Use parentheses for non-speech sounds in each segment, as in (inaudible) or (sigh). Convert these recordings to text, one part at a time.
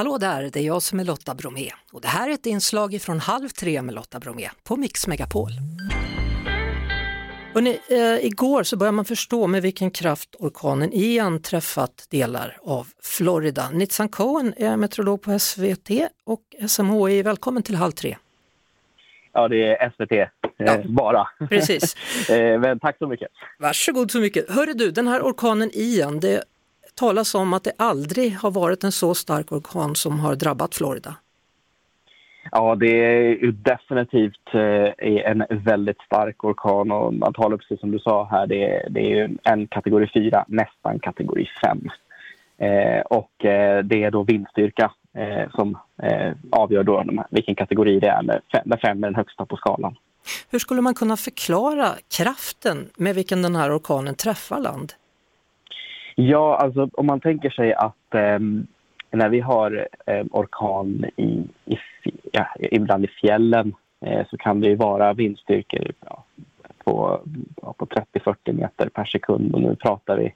Hallå där, det är jag som är Lotta Bromé och det här är ett inslag från Halv tre med Lotta Bromé på Mix Megapol. Hörrni, eh, igår så började man förstå med vilken kraft orkanen Ian träffat delar av Florida. Nitzan Cohen är meteorolog på SVT och SMHI. Välkommen till Halv tre. Ja, det är SVT eh, ja, bara. Precis. (laughs) eh, men tack så mycket. Varsågod så mycket. Hörru du, den här orkanen Ian, det talas om att det aldrig har varit en så stark orkan som har drabbat Florida. Ja, det är definitivt eh, en väldigt stark orkan och man talar precis som du sa här, det är, det är en kategori 4, nästan kategori 5. Eh, och eh, det är då vindstyrka eh, som eh, avgör då vilken kategori det är, där 5 är den högsta på skalan. Hur skulle man kunna förklara kraften med vilken den här orkanen träffar land? Ja, alltså om man tänker sig att eh, när vi har eh, orkan i, i, ja, ibland i fjällen eh, så kan det vara vindstyrkor ja, på, ja, på 30-40 meter per sekund och nu pratar vi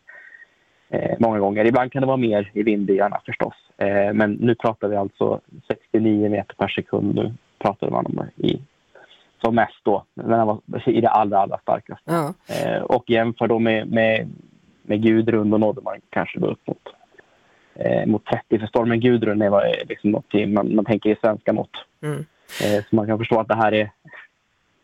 eh, många gånger. Ibland kan det vara mer i vindbyarna förstås. Eh, men nu pratar vi alltså 69 meter per sekund. Nu pratar man om i som mest då, i det allra, allra starkaste. Ja. Eh, och jämför då med, med med Gudrun då nådde man kanske då upp mot, eh, mot 30. För stormen Gudrun är liksom något man, man tänker i svenska mått. Mm. Eh, så man kan förstå att det här är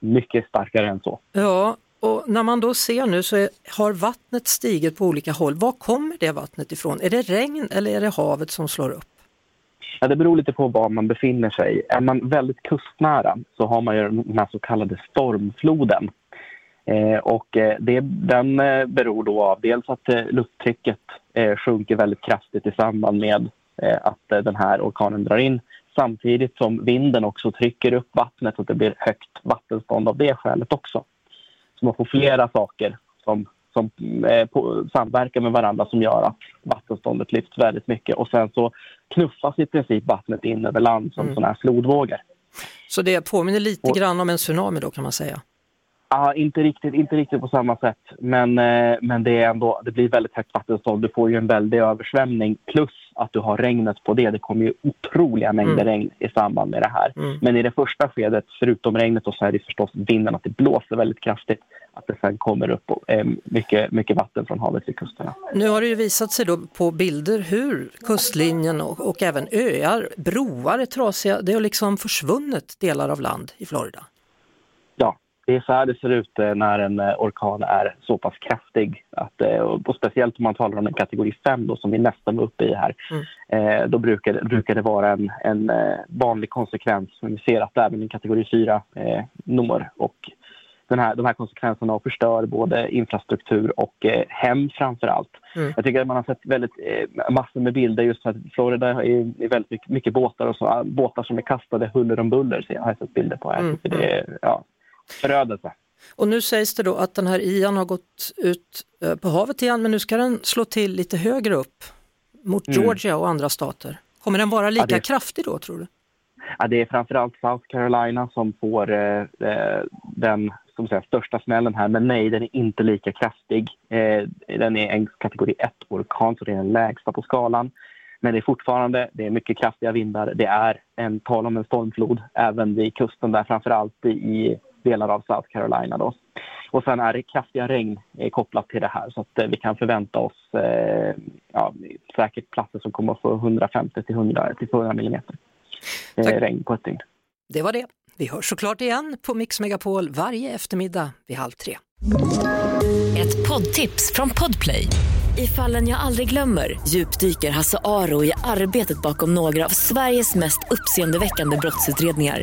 mycket starkare än så. Ja, och när man då ser nu så är, har vattnet stigit på olika håll. Var kommer det vattnet ifrån? Är det regn eller är det havet som slår upp? Ja, det beror lite på var man befinner sig. Är man väldigt kustnära så har man ju den här så kallade stormfloden Eh, och eh, det, den eh, beror då av dels att lufttrycket sjunker väldigt kraftigt i samband med att den här orkanen drar in samtidigt som vinden också trycker upp vattnet så att det blir högt vattenstånd av det skälet också. Så man får flera saker som, som eh, samverkar med varandra som gör att vattenståndet lyfts väldigt mycket och sen så knuffas i princip vattnet in över land som mm. sådana här flodvågor. Så det påminner lite och, grann om en tsunami då kan man säga? Ja, inte riktigt, inte riktigt på samma sätt. Men, eh, men det, är ändå, det blir väldigt högt vattenstånd. Du får ju en väldig översvämning plus att du har regnet på det. Det kommer ju otroliga mängder mm. regn i samband med det här. Mm. Men i det första skedet, förutom regnet, så är det förstås vinden, att det blåser väldigt kraftigt. Att det sen kommer upp eh, mycket, mycket vatten från havet till kusterna. Nu har det ju visat sig då på bilder hur kustlinjen och, och även öar, broar är trasiga. Det har liksom försvunnit delar av land i Florida det är så här det ser ut eh, när en eh, orkan är så pass kraftig. Att, eh, och speciellt om man talar om en kategori 5 då, som vi nästan var uppe i här. Mm. Då brukar, brukar det vara en, en vanlig konsekvens. Men vi ser att även en kategori 4 eh, når. Och den här, de här konsekvenserna förstör både infrastruktur och eh, hem framför allt. Mm. Jag tycker att man har sett väldigt, eh, massor med bilder just för att Florida är, är väldigt mycket, mycket båtar och så, båtar som är kastade huller om buller. Så jag har sett bilder på här. Mm. Det är, ja, förödelse. Och nu sägs det då att den här Ian har gått ut eh, på havet igen men nu ska den slå till lite högre upp mot mm. Georgia och andra stater. Kommer den vara lika ja, det... kraftig då tror du? Ja, det är framförallt South Carolina som får eh, eh, den som säger, största smällen här. Men nej, den är inte lika kraftig. Eh, den är en kategori 1-orkan, så det är den lägsta på skalan. Men det är fortfarande det är mycket kraftiga vindar. Det är en tal om en stormflod även vid kusten där, framförallt i delar av South Carolina. Då. Och sen är det kraftiga regn eh, kopplat till det här så att eh, vi kan förvänta oss eh, ja, säkert platser som kommer att få 150 till 100 till 400 millimeter eh, regn på ett dygn. Det var det. Vi hörs såklart igen på Mix Megapol varje eftermiddag vid halv tre. Ett poddtips från Podplay. I fallen jag aldrig glömmer djupdyker Hasse Aro i arbetet bakom några av Sveriges mest uppseendeväckande brottsutredningar